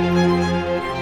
Música